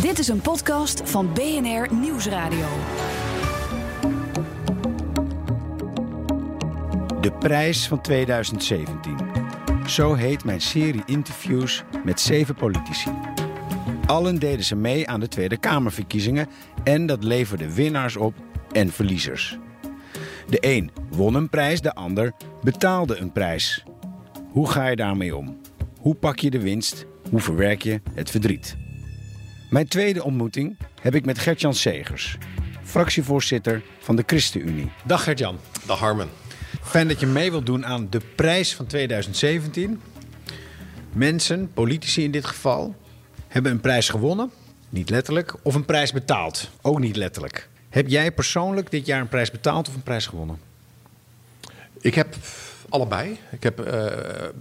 Dit is een podcast van BNR Nieuwsradio. De prijs van 2017. Zo heet mijn serie interviews met zeven politici. Allen deden ze mee aan de Tweede Kamerverkiezingen en dat leverde winnaars op en verliezers. De een won een prijs, de ander betaalde een prijs. Hoe ga je daarmee om? Hoe pak je de winst? Hoe verwerk je het verdriet? Mijn tweede ontmoeting heb ik met Gertjan Segers, fractievoorzitter van de ChristenUnie. Dag Gert-Jan. Dag Harmen. Fijn dat je mee wilt doen aan de prijs van 2017. Mensen, politici in dit geval, hebben een prijs gewonnen, niet letterlijk, of een prijs betaald, ook niet letterlijk. Heb jij persoonlijk dit jaar een prijs betaald of een prijs gewonnen? Ik heb allebei. Ik heb uh,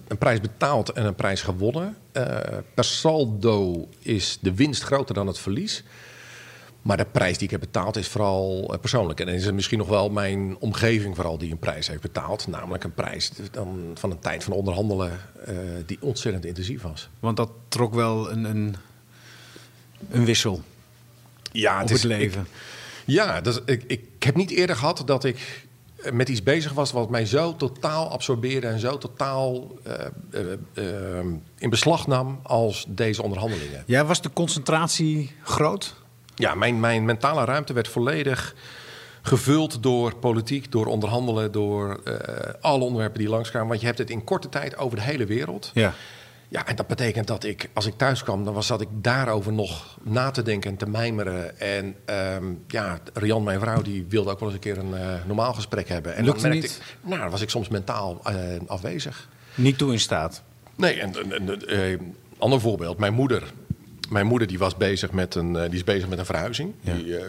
een prijs betaald en een prijs gewonnen. Uh, per saldo is de winst groter dan het verlies. Maar de prijs die ik heb betaald is vooral uh, persoonlijk. En dan is het misschien nog wel mijn omgeving vooral die een prijs heeft betaald. Namelijk een prijs dan van een tijd van onderhandelen die ontzettend intensief was. Want dat trok wel een, een, een wissel ja, het op is, het leven. Ik, ja, dus ik, ik heb niet eerder gehad dat ik met iets bezig was wat mij zo totaal absorbeerde en zo totaal uh, uh, uh, in beslag nam als deze onderhandelingen. Ja, was de concentratie groot? Ja, mijn, mijn mentale ruimte werd volledig gevuld door politiek, door onderhandelen, door alle onderwerpen die langskwamen. Want je hebt het in korte tijd over de hele wereld. Ja. Ja, en dat betekent dat ik, als ik thuis kwam, dan was, zat ik daarover nog na te denken en te mijmeren. En um, ja, Rian, mijn vrouw, die wilde ook wel eens een keer een uh, normaal gesprek hebben. En Lukte dan merkte niet? ik, nou, dan was ik soms mentaal uh, afwezig. Niet toe in staat? Nee, en een uh, ander voorbeeld. Mijn moeder, mijn moeder die was bezig met een, die is bezig met een verhuizing. Ja. Die uh,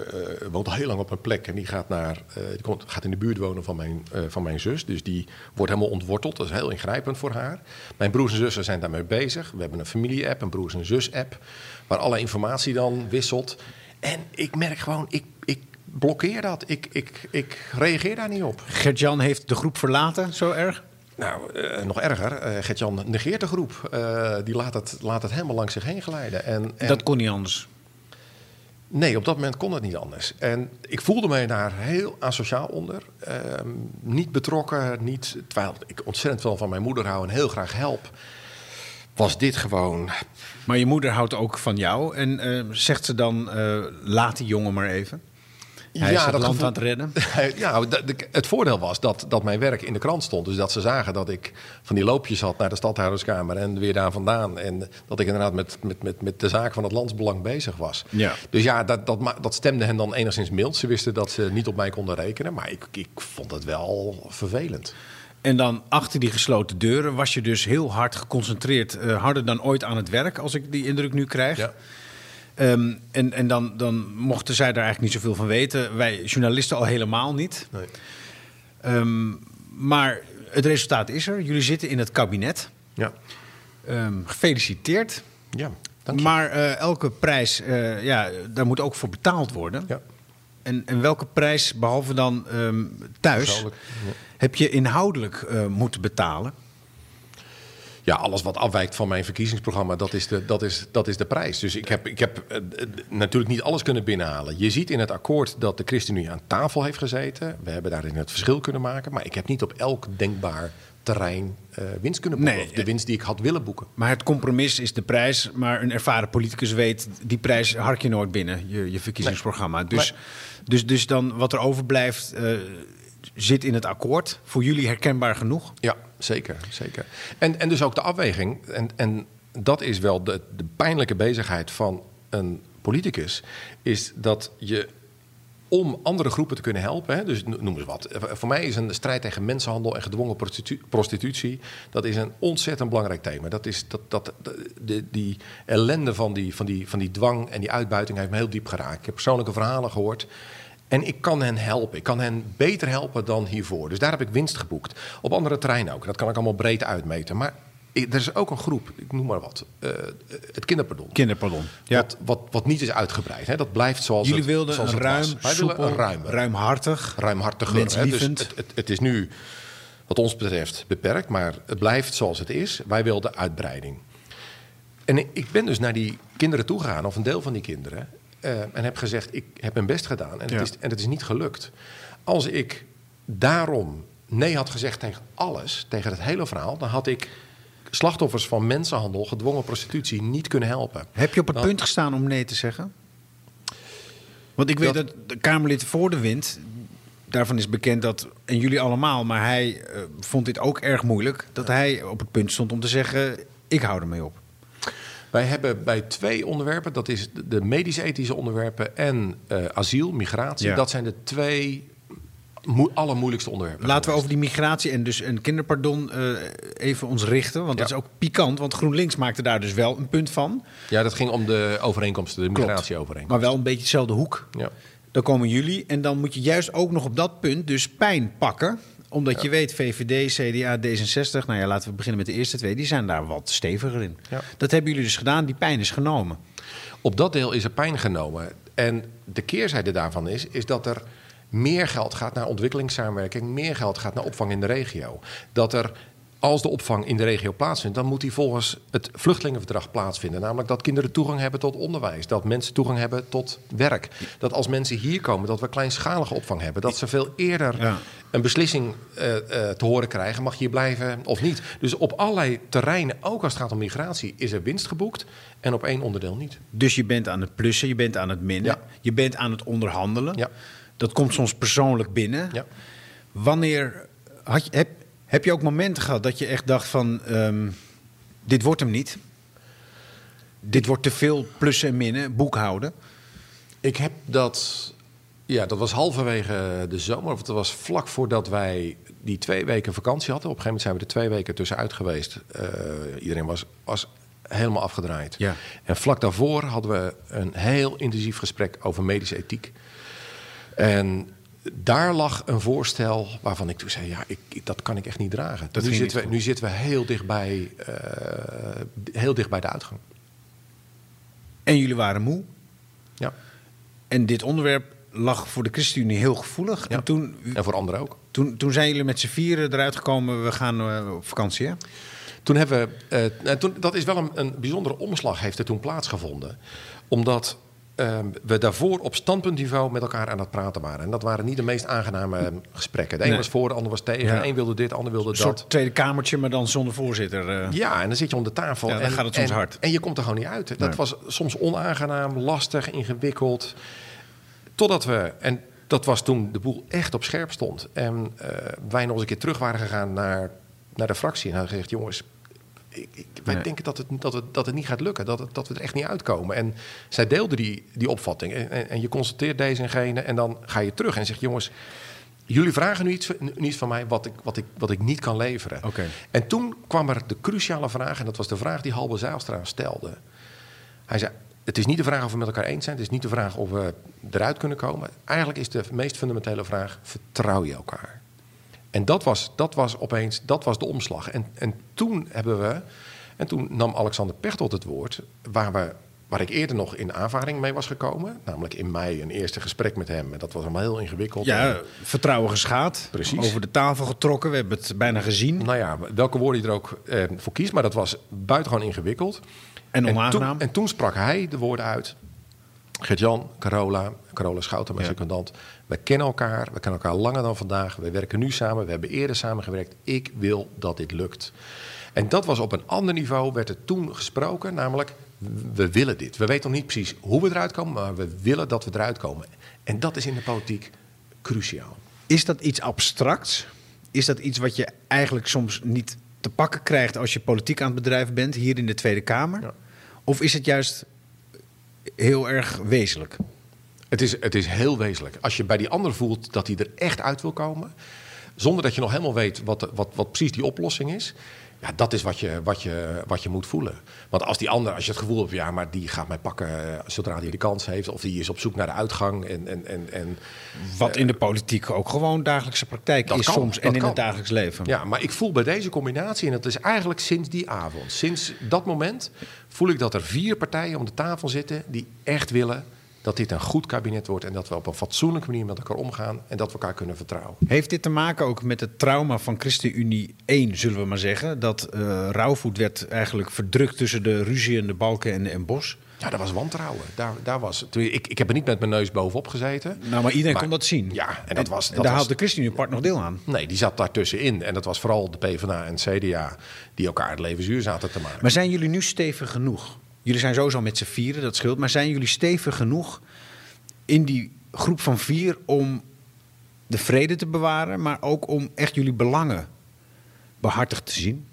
woont al heel lang op een plek en die gaat, naar, uh, die komt, gaat in de buurt wonen van mijn, uh, van mijn zus. Dus die wordt helemaal ontworteld. Dat is heel ingrijpend voor haar. Mijn broers en zussen zijn daarmee bezig. We hebben een familie-app, een broers- en zus-app, waar alle informatie dan wisselt. En ik merk gewoon, ik, ik blokkeer dat. Ik, ik, ik reageer daar niet op. Gert-Jan heeft de groep verlaten, zo erg? Nou, uh, nog erger. Uh, Gert-Jan negeert de groep. Uh, die laat het, laat het helemaal langs zich heen glijden. En, en... Dat kon niet anders? Nee, op dat moment kon het niet anders. En ik voelde mij daar heel asociaal onder. niet betrokken, niet, terwijl ik ontzettend veel van mijn moeder hou en heel graag help. Was dit gewoon... Maar je moeder houdt ook van jou. En zegt ze dan, laat die jongen maar even? Hij ja, is het land gevoel, aan het redden. Ja, het voordeel was dat, dat mijn werk in de krant stond. Dus dat ze zagen dat ik van die loopjes had naar de stadhouderskamer en weer daar vandaan. En dat ik inderdaad met, met, met, met de zaak van het landsbelang bezig was. Ja. Dus ja, dat, dat, dat stemde hen dan enigszins mild. Ze wisten dat ze niet op mij konden rekenen. Maar ik, ik vond het wel vervelend. En dan achter die gesloten deuren was je dus heel hard geconcentreerd. Uh, harder dan ooit aan het werk, als ik die indruk nu krijg. Ja. Um, en en dan, dan mochten zij daar eigenlijk niet zoveel van weten. Wij journalisten al helemaal niet. Nee. Um, maar het resultaat is er. Jullie zitten in het kabinet. Ja. Um, gefeliciteerd. Ja, dank je. Maar uh, elke prijs, uh, ja, daar moet ook voor betaald worden. Ja. En, en welke prijs, behalve dan thuis, ja. heb je inhoudelijk uh, moeten betalen? Ja, alles wat afwijkt van mijn verkiezingsprogramma, dat is de, dat is, dat is de prijs. Dus ik heb, ik heb uh, natuurlijk niet alles kunnen binnenhalen. Je ziet in het akkoord dat de ChristenUnie aan tafel heeft gezeten. We hebben daarin het verschil kunnen maken. Maar ik heb niet op elk denkbaar terrein uh, winst kunnen boeken. Nee, of de winst die ik had willen boeken. Maar het compromis is de prijs. Maar een ervaren politicus weet, die prijs hark je nooit binnen, je, je verkiezingsprogramma. Nee. Dus, Nee. dus, dus dan wat er overblijft, uh, zit in het akkoord. Voor jullie herkenbaar genoeg? Ja, zeker. zeker. En, en dus ook de afweging. En, en dat is wel de, de pijnlijke bezigheid van een politicus. Is dat je om andere groepen te kunnen helpen. Hè, dus noem eens wat. Voor mij is een strijd tegen mensenhandel en gedwongen prostitu prostitutie... dat is een ontzettend belangrijk thema. Dat is, dat, dat, die ellende van die, van, die, van die dwang en die uitbuiting heeft me heel diep geraakt. Ik heb persoonlijke verhalen gehoord... En ik kan hen helpen. Ik kan hen beter helpen dan hiervoor. Dus daar heb ik winst geboekt. Op andere terreinen ook. Dat kan ik allemaal breed uitmeten. Maar er is ook een groep, ik noem maar wat, uh, het kinderpardon. Kinderpardon. Ja. Wat, wat, wat niet is uitgebreid. Hè? Dat blijft zoals Jullie het, wilden zoals een het ruim. Wij soepel, een ruim, ruimhartig, ruimhartiger. Hè? Dus het, het, het, is nu, wat ons betreft, beperkt. Maar het blijft zoals het is. Wij wilden uitbreiding. En ik- ik ben dus naar die kinderen toegegaan, of een deel van die kinderen, eh, en heb gezegd: Ik heb mijn best gedaan en, Ja. het is, en het is niet gelukt. Als ik daarom nee had gezegd tegen alles, tegen het hele verhaal, dan had ik slachtoffers van mensenhandel, gedwongen prostitutie niet kunnen helpen. Heb je op het Dan- punt gestaan om nee te zeggen? Want ik weet dat, Dat- de Kamerlid voor de wind, daarvan is bekend dat, en jullie allemaal, maar hij eh, vond dit ook erg moeilijk, dat hij op het punt stond om te zeggen: ik hou ermee op. Wij hebben bij twee onderwerpen, dat is de- medisch-ethische onderwerpen en eh, asiel, migratie. Ja. Dat zijn de twee moe- allermoeilijkste onderwerpen. Laten we over die migratie en dus een kinderpardon eh, even ons richten, want dat is ook pikant, want GroenLinks maakte daar dus wel een punt van. Ja, dat ging om de overeenkomsten, de migratieovereenkomsten. Maar wel een beetje dezelfde hoek. Ja. Dan komen jullie en dan moet je juist ook nog op dat punt dus pijn pakken. Omdat je weet, VVD, CDA, D66, nou ja, laten we beginnen met de eerste twee, die zijn daar wat steviger in. Ja. Dat hebben jullie dus gedaan, die pijn is genomen. Op dat deel is er pijn genomen. En de keerzijde daarvan is, is dat er meer geld gaat naar ontwikkelingssamenwerking, meer geld gaat naar opvang in de regio. Dat er, als de opvang in de regio plaatsvindt, dan moet die volgens het vluchtelingenverdrag plaatsvinden. Namelijk dat kinderen toegang hebben tot onderwijs, dat mensen toegang hebben tot werk. Dat als mensen hier komen, dat we kleinschalige opvang hebben. Dat ze veel eerder Ja. een beslissing eh, eh, te horen krijgen, mag je hier blijven of niet. Dus op allerlei terreinen, ook als het gaat om migratie, is er winst geboekt en op één onderdeel niet. Dus je bent aan het plussen, je bent aan het minnen, Ja. je bent aan het onderhandelen. Ja. Dat komt soms persoonlijk binnen. Wanneer had je, heb, heb je ook momenten gehad dat je echt dacht van, ehm, dit wordt hem niet? Dit wordt te veel plussen en minnen, boekhouden. Ik heb dat. Ja, dat was halverwege de zomer. Of het was vlak voordat wij die twee weken vakantie hadden. Op een gegeven moment zijn we er twee weken tussenuit geweest. Eh, iedereen was, was helemaal afgedraaid. Ja. En vlak daarvoor hadden we een heel intensief gesprek over medische ethiek. En daar lag een voorstel waarvan ik toen zei: ja, ik, ik- dat kan ik echt niet dragen. Dat nu, zitten we, nu zitten we heel dichtbij, eh heel dicht bij de uitgang. En jullie waren moe. Ja. En dit onderwerp lag voor de ChristenUnie heel gevoelig. Ja. En toen, En voor anderen ook. toen, toen zijn jullie met z'n vieren eruit gekomen, we gaan eh, op vakantie, hè? Toen hebben we, eh, nou, toen, dat is wel een, een bijzondere omslag heeft er toen plaatsgevonden. Omdat eh, we daarvoor op standpuntniveau met elkaar aan het praten waren. En dat waren niet de meest aangename gesprekken. De een Nee. was voor, de ander was tegen. Ja. De een wilde dit, de ander wilde Een dat. soort Tweede Kamertje, maar dan zonder voorzitter. eh. Ja, en dan zit je om de tafel. Ja, dan en, gaat het soms en- hard. En je komt er gewoon niet uit. Dat Nee. was soms onaangenaam, lastig, ingewikkeld. Totdat we, en dat was toen de boel echt op scherp stond. En eh, wij nog eens een keer terug waren gegaan naar, naar de fractie. En hadden gezegd, jongens, ik, ik- wij Nee. denken dat het, dat, het, dat het niet gaat lukken. Dat, het, dat we er echt niet uitkomen. En zij deelde die, die opvatting. En, en, en je constateert deze en gene. En dan ga je terug en zegt, jongens... Jullie vragen nu iets, nu iets van mij wat ik, wat, ik, wat ik niet kan leveren. En toen kwam er de cruciale vraag, en dat was de vraag die Halbe Zijlstra stelde. Hij zei: Het is niet de vraag of we met elkaar eens zijn, het is niet de vraag of we eruit kunnen komen. Eigenlijk is de meest fundamentele vraag: vertrouw je elkaar? En dat was, dat was opeens dat was de omslag. En, en toen hebben we, en toen nam Alexander Pechtold het woord, waar, we, waar ik eerder nog in aanvaring mee was gekomen. Namelijk in mei een eerste gesprek met hem. En dat was allemaal heel ingewikkeld. Ja, En- vertrouwen geschaad. Precies. Over de tafel getrokken. We hebben het bijna gezien. nou ja, welke woorden je er ook eh, voor kiest, maar dat was buitengewoon ingewikkeld. En En onaangenaam. toen, en toen sprak hij de woorden uit. Gert-Jan, Carola, Carola Schouten, mijn secondant. We kennen elkaar, we kennen elkaar langer dan vandaag. We werken nu samen, we hebben eerder samengewerkt. Ik wil dat dit lukt. En dat was op een ander niveau, werd er toen gesproken. Namelijk, we willen dit. We weten nog niet precies hoe we eruit komen, maar we willen dat we eruit komen. En dat is in de politiek cruciaal. Is dat iets abstracts? Is dat iets wat je eigenlijk soms niet te pakken krijgt als je politiek aan het bedrijven bent, hier in de Tweede Kamer? Ja. Of is het juist heel erg wezenlijk? Het is, het is heel wezenlijk. Als je bij die ander voelt dat hij er echt uit wil komen, zonder dat je nog helemaal weet wat, wat, wat precies die oplossing is. Ja, dat is wat je, wat, je, wat je moet voelen. Want als die ander, als je het gevoel hebt, ja, maar die gaat mij pakken eh, zodra hij de kans heeft, of die is op zoek naar de uitgang. En, en, en, en, Wat in de politiek ook gewoon dagelijkse praktijk is kan, soms en in kan. het dagelijks leven. ja, maar ik voel bij deze combinatie, en dat is eigenlijk sinds die avond, sinds dat moment, voel ik dat er vier partijen om de tafel zitten die echt willen dat dit een goed kabinet wordt en dat we op een fatsoenlijke manier met elkaar omgaan en dat we elkaar kunnen vertrouwen. Heeft dit te maken ook met het trauma van ChristenUnie 1, zullen we maar zeggen? Dat uh, Rauwvoet werd eigenlijk verdrukt tussen de ruzie en de balken en, en Bos? Ja, dat was wantrouwen. Daar, daar was, ik, ik heb er niet met mijn neus bovenop gezeten. Nou, maar iedereen kon dat zien. Ja, en dat was. Dat en daar was, had de ChristenUnie-part nog deel aan. Nee, die zat daartussenin. En dat was vooral de PvdA en CDA die elkaar het leven zuur zaten te maken. Maar zijn jullie nu stevig genoeg? Jullie zijn sowieso met z'n vieren, dat scheelt. Maar zijn jullie stevig genoeg in die groep van vier om de vrede te bewaren, maar ook om echt jullie belangen behartigd te zien?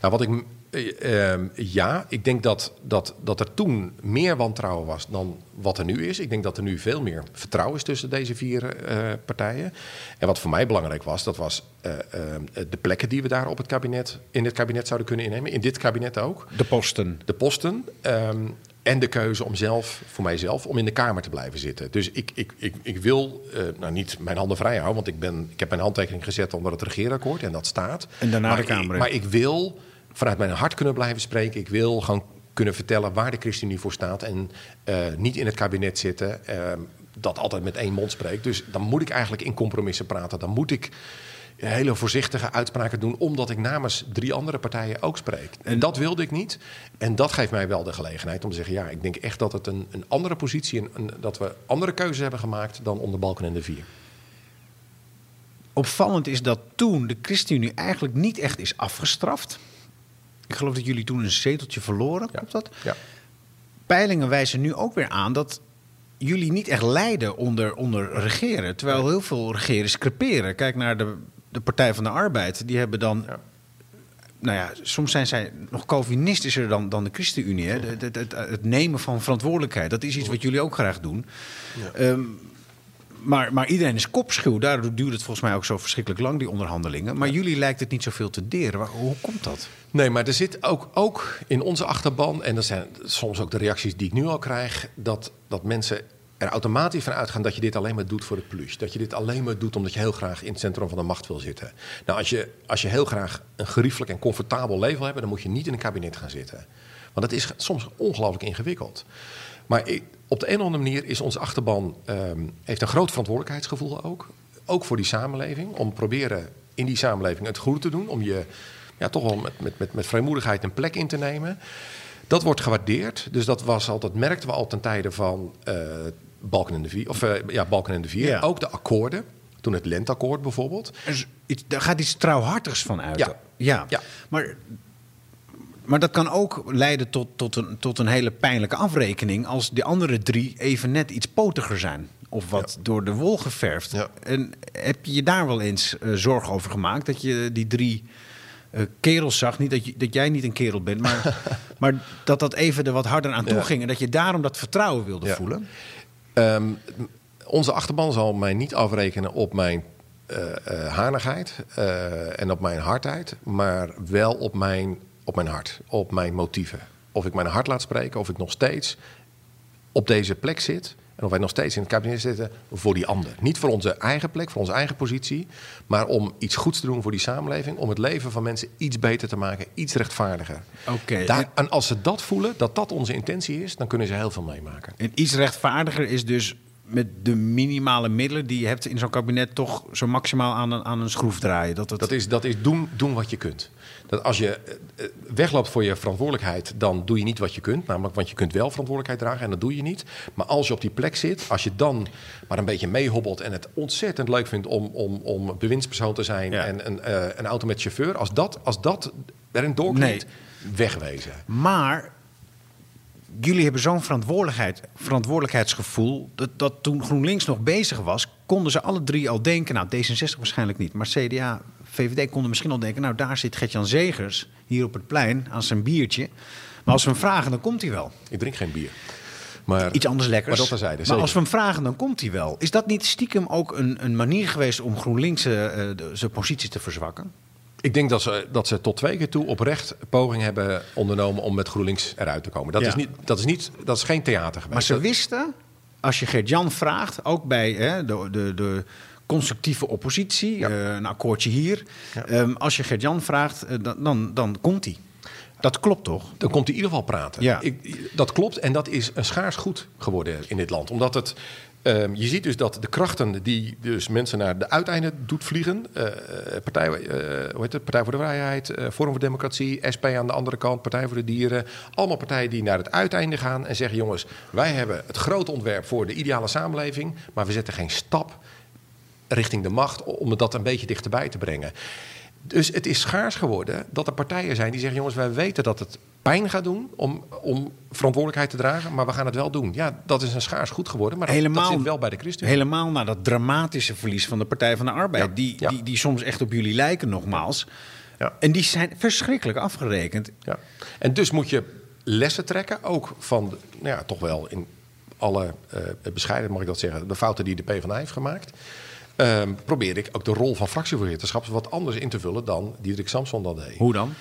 Nou, wat ik uh, ja, ik denk dat, dat, dat er toen meer wantrouwen was dan wat er nu is. Ik denk dat er nu veel meer vertrouwen is tussen deze vier uh, partijen. En wat voor mij belangrijk was, dat was uh, de plekken die we daar op het kabinet, in het kabinet zouden kunnen innemen. In dit kabinet ook. De posten. De posten. Um, en de keuze om zelf, voor mijzelf, om in de Kamer te blijven zitten. Dus ik, ik, ik, ik wil uh, nou niet mijn handen vrij houden, want ik, ben, ik heb mijn handtekening gezet onder het regeerakkoord en dat staat. En daarna maar de Kamer. Ik, maar ik wil vanuit mijn hart kunnen blijven spreken. Ik wil gewoon kunnen vertellen waar de ChristenUnie voor staat. En uh, niet in het kabinet zitten uh, dat altijd met één mond spreekt. Dus dan moet ik eigenlijk in compromissen praten. Dan moet ik hele voorzichtige uitspraken doen, omdat ik namens drie andere partijen ook spreek. En dat wilde ik niet. En dat geeft mij wel de gelegenheid om te zeggen: ja, ik denk echt dat het een, een andere positie en een, dat we andere keuzes hebben gemaakt dan onder Balken en de Vier. Opvallend is dat toen de ChristenUnie eigenlijk niet echt is afgestraft. Ik geloof dat jullie toen een zeteltje verloren. Klopt dat? Ja. Peilingen wijzen nu ook weer aan dat jullie niet echt lijden onder, onder regeren. Terwijl heel veel regeren creperen. Kijk naar de, de Partij van de Arbeid. Die hebben dan. Nou ja, soms zijn zij nog Calvinistischer dan, dan de ChristenUnie. Hè? Het, het, het, het nemen van verantwoordelijkheid. Dat is iets wat jullie ook graag doen. Ja. Um, maar, maar, iedereen is kopschuw. Daardoor duurt het volgens mij ook zo verschrikkelijk lang, die onderhandelingen. Maar ja. jullie lijkt het niet zoveel te deren. Hoe komt dat? Nee, maar er zit ook, ook in onze achterban, en dat zijn soms ook de reacties die ik nu al krijg, dat, dat mensen er automatisch van uitgaan dat je dit alleen maar doet voor het plus. Dat je dit alleen maar doet omdat je heel graag in het centrum van de macht wil zitten. Nou, als je, als je heel graag een geriefelijk en comfortabel leven wil hebben, dan moet je niet in een kabinet gaan zitten. Want dat is soms ongelooflijk ingewikkeld. Maar op de een of andere manier is onze achterban um, heeft een groot verantwoordelijkheidsgevoel ook. Ook voor die samenleving. Om proberen in die samenleving het goede te doen. Om je ja, toch wel met, met, met, met vrijmoedigheid een plek in te nemen. Dat wordt gewaardeerd. Dus dat was altijd, merkten we al ten tijde van uh, Balken en de Vier. Of uh, ja, Balken en de Vier. Ja. Ook de akkoorden. Toen het lenteakkoord bijvoorbeeld. Iets, daar gaat iets trouwhartigs van uit. Ja. ja. Ja. Maar maar dat kan ook leiden tot, tot, een, tot een hele pijnlijke afrekening als die andere drie even net iets potiger zijn. Of wat ja. door de wol geverfd. Ja. En heb je je daar wel eens uh, zorgen over gemaakt? Dat je die drie uh, kerels zag. Niet dat, je, dat jij niet een kerel bent, maar, maar dat dat even er wat harder aan toe Ja. ging. En dat je daarom dat vertrouwen wilde voelen. Um, onze achterban zal mij niet afrekenen op mijn uh, uh, hanigheid en op mijn hardheid, maar wel op mijn, op mijn hart, op mijn motieven. Of ik mijn hart laat spreken, of ik nog steeds op deze plek zit. En of wij nog steeds in het kabinet zitten voor die ander. Niet voor onze eigen plek, voor onze eigen positie. Maar om iets goeds te doen voor die samenleving. Om het leven van mensen iets beter te maken, iets rechtvaardiger. Oké. Daar, en als ze dat voelen, dat dat onze intentie is, dan kunnen ze heel veel meemaken. En iets rechtvaardiger is dus met de minimale middelen die je hebt in zo'n kabinet toch zo maximaal aan een, aan een schroef draaien. Dat, het... Dat is, dat is doen, doen wat je kunt. Dat als je uh, wegloopt voor je verantwoordelijkheid, dan doe je niet wat je kunt. Namelijk, want je kunt wel verantwoordelijkheid dragen en dat doe je niet. Maar als je op die plek zit, als je dan maar een beetje meehobbelt en het ontzettend leuk vindt om, om, om bewindspersoon te zijn Ja. en een, uh, een auto met chauffeur, als dat, als dat erin doorklinkt, wegwezen. Maar jullie hebben zo'n verantwoordelijkheid, verantwoordelijkheidsgevoel. Dat, dat toen GroenLinks nog bezig was, konden ze alle drie al denken. Nou, D66 waarschijnlijk niet. Maar CDA, VVD konden misschien al denken. Nou, daar zit Gertjan Zegers hier op het plein aan zijn biertje. Maar als we hem vragen, dan komt hij wel. Ik drink geen bier. Maar, Iets anders lekkers. Maar dat Maar als we hem vragen, dan komt hij wel. Is dat niet stiekem ook een, een manier geweest om GroenLinks uh, zijn positie te verzwakken? Ik denk dat ze, dat ze tot twee keer toe oprecht poging hebben ondernomen om met GroenLinks eruit te komen. Dat, Ja. is, niet, dat, is, niet, dat is geen theater geweest. Maar ze Dat- wisten, als je Gert-Jan vraagt, ook bij hè, de, de, de constructieve oppositie, Ja. eh, een akkoordje hier. Ja. Ehm, als je Gert-Jan vraagt, eh, dan, dan, dan komt hij. Dat klopt toch? Dan komt hij in ieder geval praten. Ja. Ik, dat klopt en dat is een schaars goed geworden in dit land. Omdat het, ehm, je ziet dus dat de krachten die dus mensen naar de uiteinden doet vliegen... eh, Partij, hoe heet het? Partij voor de Vrijheid, Forum voor Democratie, SP aan de andere kant... Partij voor de Dieren. Allemaal partijen die naar het uiteinde gaan en zeggen... jongens, wij hebben het grote ontwerp voor de ideale samenleving... maar we zetten geen stap richting de macht om dat een beetje dichterbij te brengen. Dus het is schaars geworden dat er partijen zijn die zeggen: jongens, wij weten dat het pijn gaat doen om, om verantwoordelijkheid te dragen, maar we gaan het wel doen. Ja, dat is een schaars goed geworden, maar dat, dat zit wel bij de ChristenUnie. Helemaal na dat dramatische verlies van de Partij van de Arbeid. Ja, Die, ja. Die, die soms echt op jullie lijken, nogmaals. Ja. En die zijn verschrikkelijk afgerekend. Ja. En dus moet je lessen trekken, ook van, de- nou ja, toch wel in alle eh bescheiden, mag ik dat zeggen, de fouten die de PvdA heeft gemaakt. Ehm probeer ik ook de rol van fractievoorzitterschap wat anders in te vullen dan Diederik Samson dat deed. Hoe dan?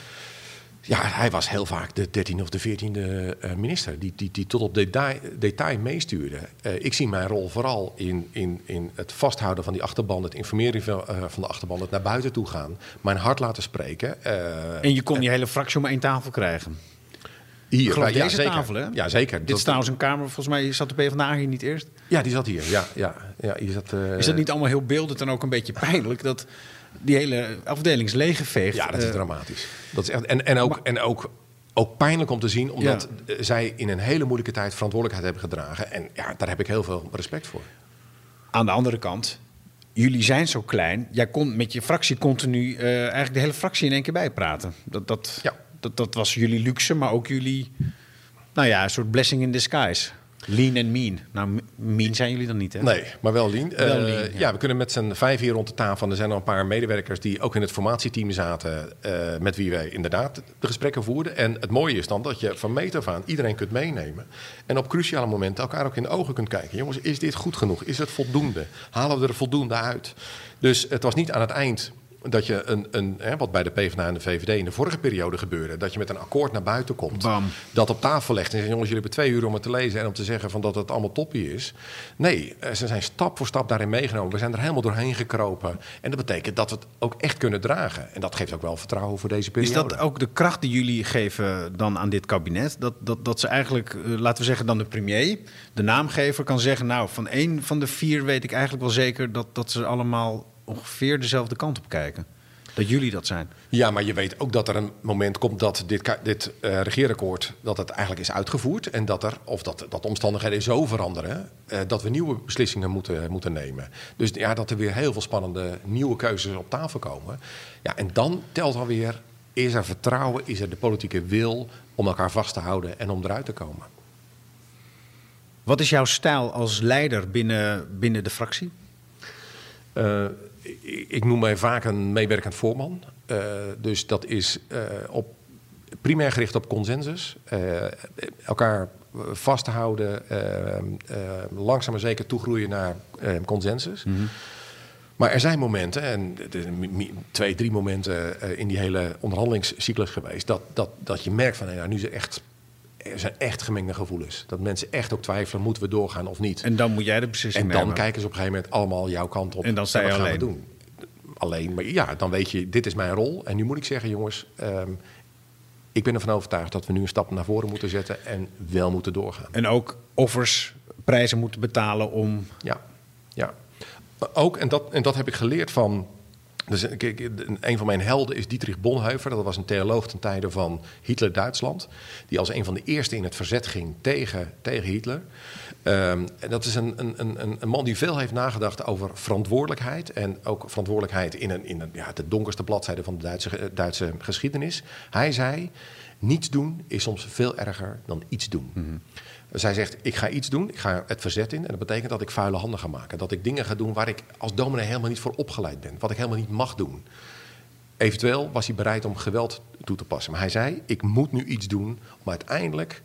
Ja, hij was heel vaak de 13e of de 14e eh, minister, die, die, die tot op detail, detail meestuurde. Eh, ik zie mijn rol vooral in, in, in het vasthouden van die achterban, het informeren van, eh, van de achterban, het naar buiten toe gaan, mijn hart laten spreken. En je kon die hele fractie om één tafel krijgen. Hier, geloof ja, deze zeker. tafel, hè? Ja, zeker. Dit Dat- is trouwens een kamer, volgens mij zat de PvdA hier niet eerst. Ja, die zat hier. Ja, ja, ja, zat, eh, Is dat niet allemaal heel beeldend en ook een beetje pijnlijk... dat die hele afdeling is leeggeveegd? Ja, dat is Eh, dramatisch. Dat is echt, en en, ook, en ook, ook pijnlijk om te zien, omdat zij in een hele moeilijke tijd verantwoordelijkheid hebben gedragen. En ja, daar heb ik heel veel respect voor. Aan de andere kant, jullie zijn zo klein. Jij kon met je fractie continu eh, eigenlijk de hele fractie in één keer bijpraten. Dat, dat, Ja. Dat, dat was jullie luxe, maar ook jullie, nou ja, een soort blessing in disguise. Lean en mean. Nou, mean zijn jullie dan niet, hè? Nee, maar wel. Wel Eh, ja. ja. we kunnen met z'n vijf hier rond de tafel. Er zijn nog een paar medewerkers die ook in het formatieteam zaten. eh, met wie wij inderdaad de gesprekken voerden. En het mooie is dan dat je van meet af aan iedereen kunt meenemen. En op cruciale momenten elkaar ook in de ogen kunt kijken. Jongens, is dit goed genoeg? Is het voldoende? Halen we er voldoende uit? Dus het was niet aan het eind dat je een, een hè, wat bij de PvdA en de VVD in de vorige periode gebeurde, dat je met een akkoord naar buiten komt, Bam. dat op tafel legt en zegt, jongens, jullie hebben twee uur om het te lezen en om te zeggen van dat het allemaal toppie is. Nee, eh, ze zijn stap voor stap daarin meegenomen. We zijn er helemaal doorheen gekropen. En dat betekent dat we het ook echt kunnen dragen. En dat geeft ook wel vertrouwen voor deze Is periode. dat ook de kracht die jullie geven dan aan dit kabinet? Dat, dat, dat ze eigenlijk, eh, laten we zeggen dan de premier, de naamgever, kan zeggen... nou, van één van de vier weet ik eigenlijk wel zeker... dat, dat ze allemaal ongeveer dezelfde kant op kijken. Dat jullie dat zijn. Ja, maar je weet ook dat er een moment komt dat dit, dit eh, regeerakkoord dat het eigenlijk is uitgevoerd. En dat er, of dat, dat de omstandigheden zo veranderen, eh, dat we nieuwe beslissingen moeten, moeten nemen. Dus ja, dat er weer heel veel spannende nieuwe keuzes op tafel komen. Ja, en dan telt alweer, is er vertrouwen, is er de politieke wil om elkaar vast te houden en om eruit te komen. Wat is jouw stijl als leider binnen, binnen de fractie? Eh, ik, noem mij vaak een meewerkend voorman. Eh, dus dat is eh, op, primair gericht op consensus. Eh, elkaar vasthouden, langzaam maar zeker toegroeien naar consensus. Maar er zijn momenten, en er twee, drie momenten in die hele onderhandelingscyclus geweest, dat, dat, dat je merkt van, nou, nu is er echt, er zijn echt gemengde gevoelens. Dat mensen echt ook twijfelen, moeten we doorgaan of niet. En dan moet jij de beslissing En dan nemen. kijken ze op een gegeven moment allemaal jouw kant op. En dan sta je wat gaan we alleen. doen? Alleen, maar ja, dan weet je, dit is mijn rol. En nu moet ik zeggen, jongens, ehm, ik ben ervan overtuigd dat we nu een stap naar voren moeten zetten en wel moeten doorgaan. En ook offers, prijzen moeten betalen om... Ja, ja. Ook, en dat, en dat heb ik geleerd van. Dus, kijk, een van mijn helden is Dietrich Bonhoeffer. Dat was een theoloog ten tijde van Hitler-Duitsland. Die als een van de eerste in het verzet ging tegen, tegen Hitler. Ehm, en dat is een, een, een, een man die veel heeft nagedacht over verantwoordelijkheid. En ook verantwoordelijkheid in, een, in een, ja, de donkerste bladzijde van de Duitse, Duitse geschiedenis. Hij zei: Niets doen is soms veel erger dan iets doen. Dus hij zegt, ik ga iets doen, ik ga het verzet in. En dat betekent dat ik vuile handen ga maken. Dat ik dingen ga doen waar ik als dominee helemaal niet voor opgeleid ben. Wat ik helemaal niet mag doen. Eventueel was hij bereid om geweld toe te passen. Maar hij zei, ik moet nu iets doen om uiteindelijk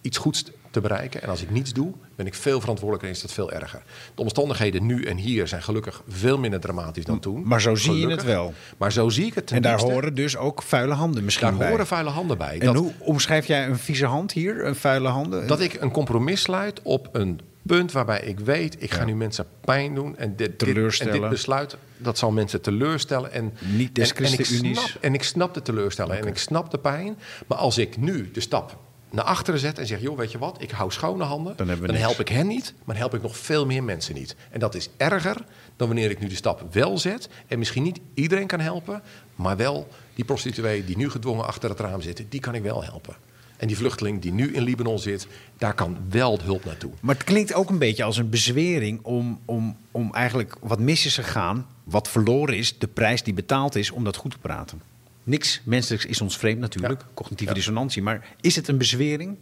iets goeds te bereiken. En als ik niets doe, ben ik veel verantwoordelijker en is dat veel erger. De omstandigheden nu en hier zijn gelukkig veel minder dramatisch dan toen. Maar zo zie je het wel. Maar zo zie ik het En daar diepste. horen dus ook vuile handen misschien daar bij. horen vuile handen bij. En Dat- hoe omschrijf jij een vieze hand hier, een vuile handen? Dat ik een compromis sluit op een punt waarbij ik weet, ik ga nu mensen pijn doen. En dit, dit, en Teleurstellen. dit besluit, dat zal mensen teleurstellen. En, Niet des en, en, ik snap, en ik snap de teleurstellen en ik snap de pijn. Maar als ik nu de stap naar achteren zet en zeg... joh, weet je wat, ik hou schone handen... Dan dan help ik hen niet, maar dan help ik nog veel meer mensen niet. En dat is erger dan wanneer ik nu de stap wel zet... en misschien niet iedereen kan helpen... maar wel die prostituee die nu gedwongen achter het raam zitten... die kan ik wel helpen. En die vluchteling die nu in Libanon zit... daar kan wel hulp naartoe. Maar het klinkt ook een beetje als een bezwering om, om, om eigenlijk wat mis is gegaan, wat verloren is, de prijs die betaald is om dat goed te praten. Niks menselijks is ons vreemd natuurlijk, cognitieve dissonantie. Maar is het een bezwering?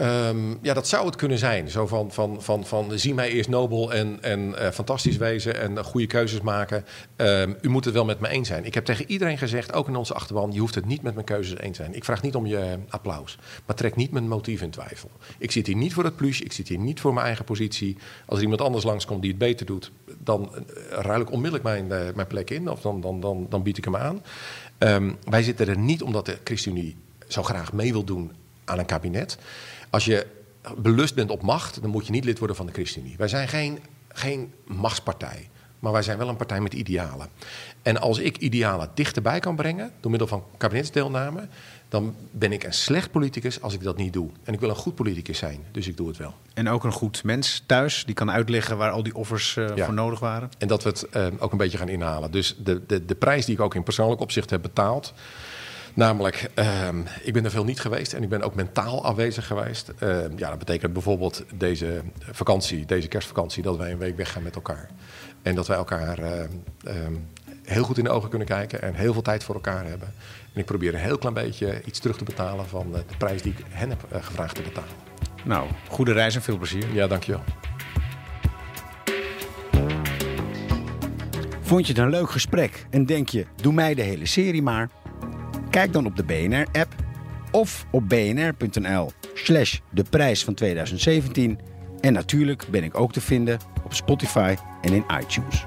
Ehm, ja, dat zou het kunnen zijn. Zo van, van, van, van zie mij eerst nobel en, en eh, fantastisch wezen en eh, goede keuzes maken. Ehm, u moet het wel met me eens zijn. Ik heb tegen iedereen gezegd, ook in onze achterban, je hoeft het niet met mijn keuzes eens te zijn. Ik vraag niet om je eh, applaus, maar trek niet mijn motief in twijfel. Ik zit hier niet voor het plus, ik zit hier niet voor mijn eigen positie. Als er iemand anders langskomt die het beter doet, dan eh, ruil ik onmiddellijk mijn, eh, mijn plek in of dan, dan, dan, dan bied ik hem aan. Ehm, wij zitten er niet omdat de ChristenUnie zo graag mee wil doen aan een kabinet. Als je belust bent op macht, dan moet je niet lid worden van de ChristenUnie. Wij zijn geen, geen machtspartij, maar wij zijn wel een partij met idealen. En als ik idealen dichterbij kan brengen door middel van kabinetsdeelname, dan ben ik een slecht politicus als ik dat niet doe. En ik wil een goed politicus zijn, dus ik doe het wel. En ook een goed mens thuis, die kan uitleggen waar al die offers eh, Ja. voor nodig waren. En dat we het eh, ook een beetje gaan inhalen. Dus de, de, de prijs die ik ook in persoonlijk opzicht heb betaald. Namelijk, ehm, ik ben er veel niet geweest en ik ben ook mentaal afwezig geweest. Ehm, ja, dat betekent bijvoorbeeld deze vakantie, deze kerstvakantie, dat wij een week weggaan met elkaar. En dat wij elkaar ehm, heel goed in de ogen kunnen kijken en heel veel tijd voor elkaar hebben. En ik probeer een heel klein beetje iets terug te betalen van eh, de prijs die ik hen heb eh, gevraagd te betalen. Nou, goede reis en veel plezier. Ja, dankjewel. Vond je het een leuk gesprek en denk je, doe mij de hele serie maar? Kijk dan op de BNR-app of op bnr.nl slash de prijs van 2017. En natuurlijk ben ik ook te vinden op Spotify en in iTunes.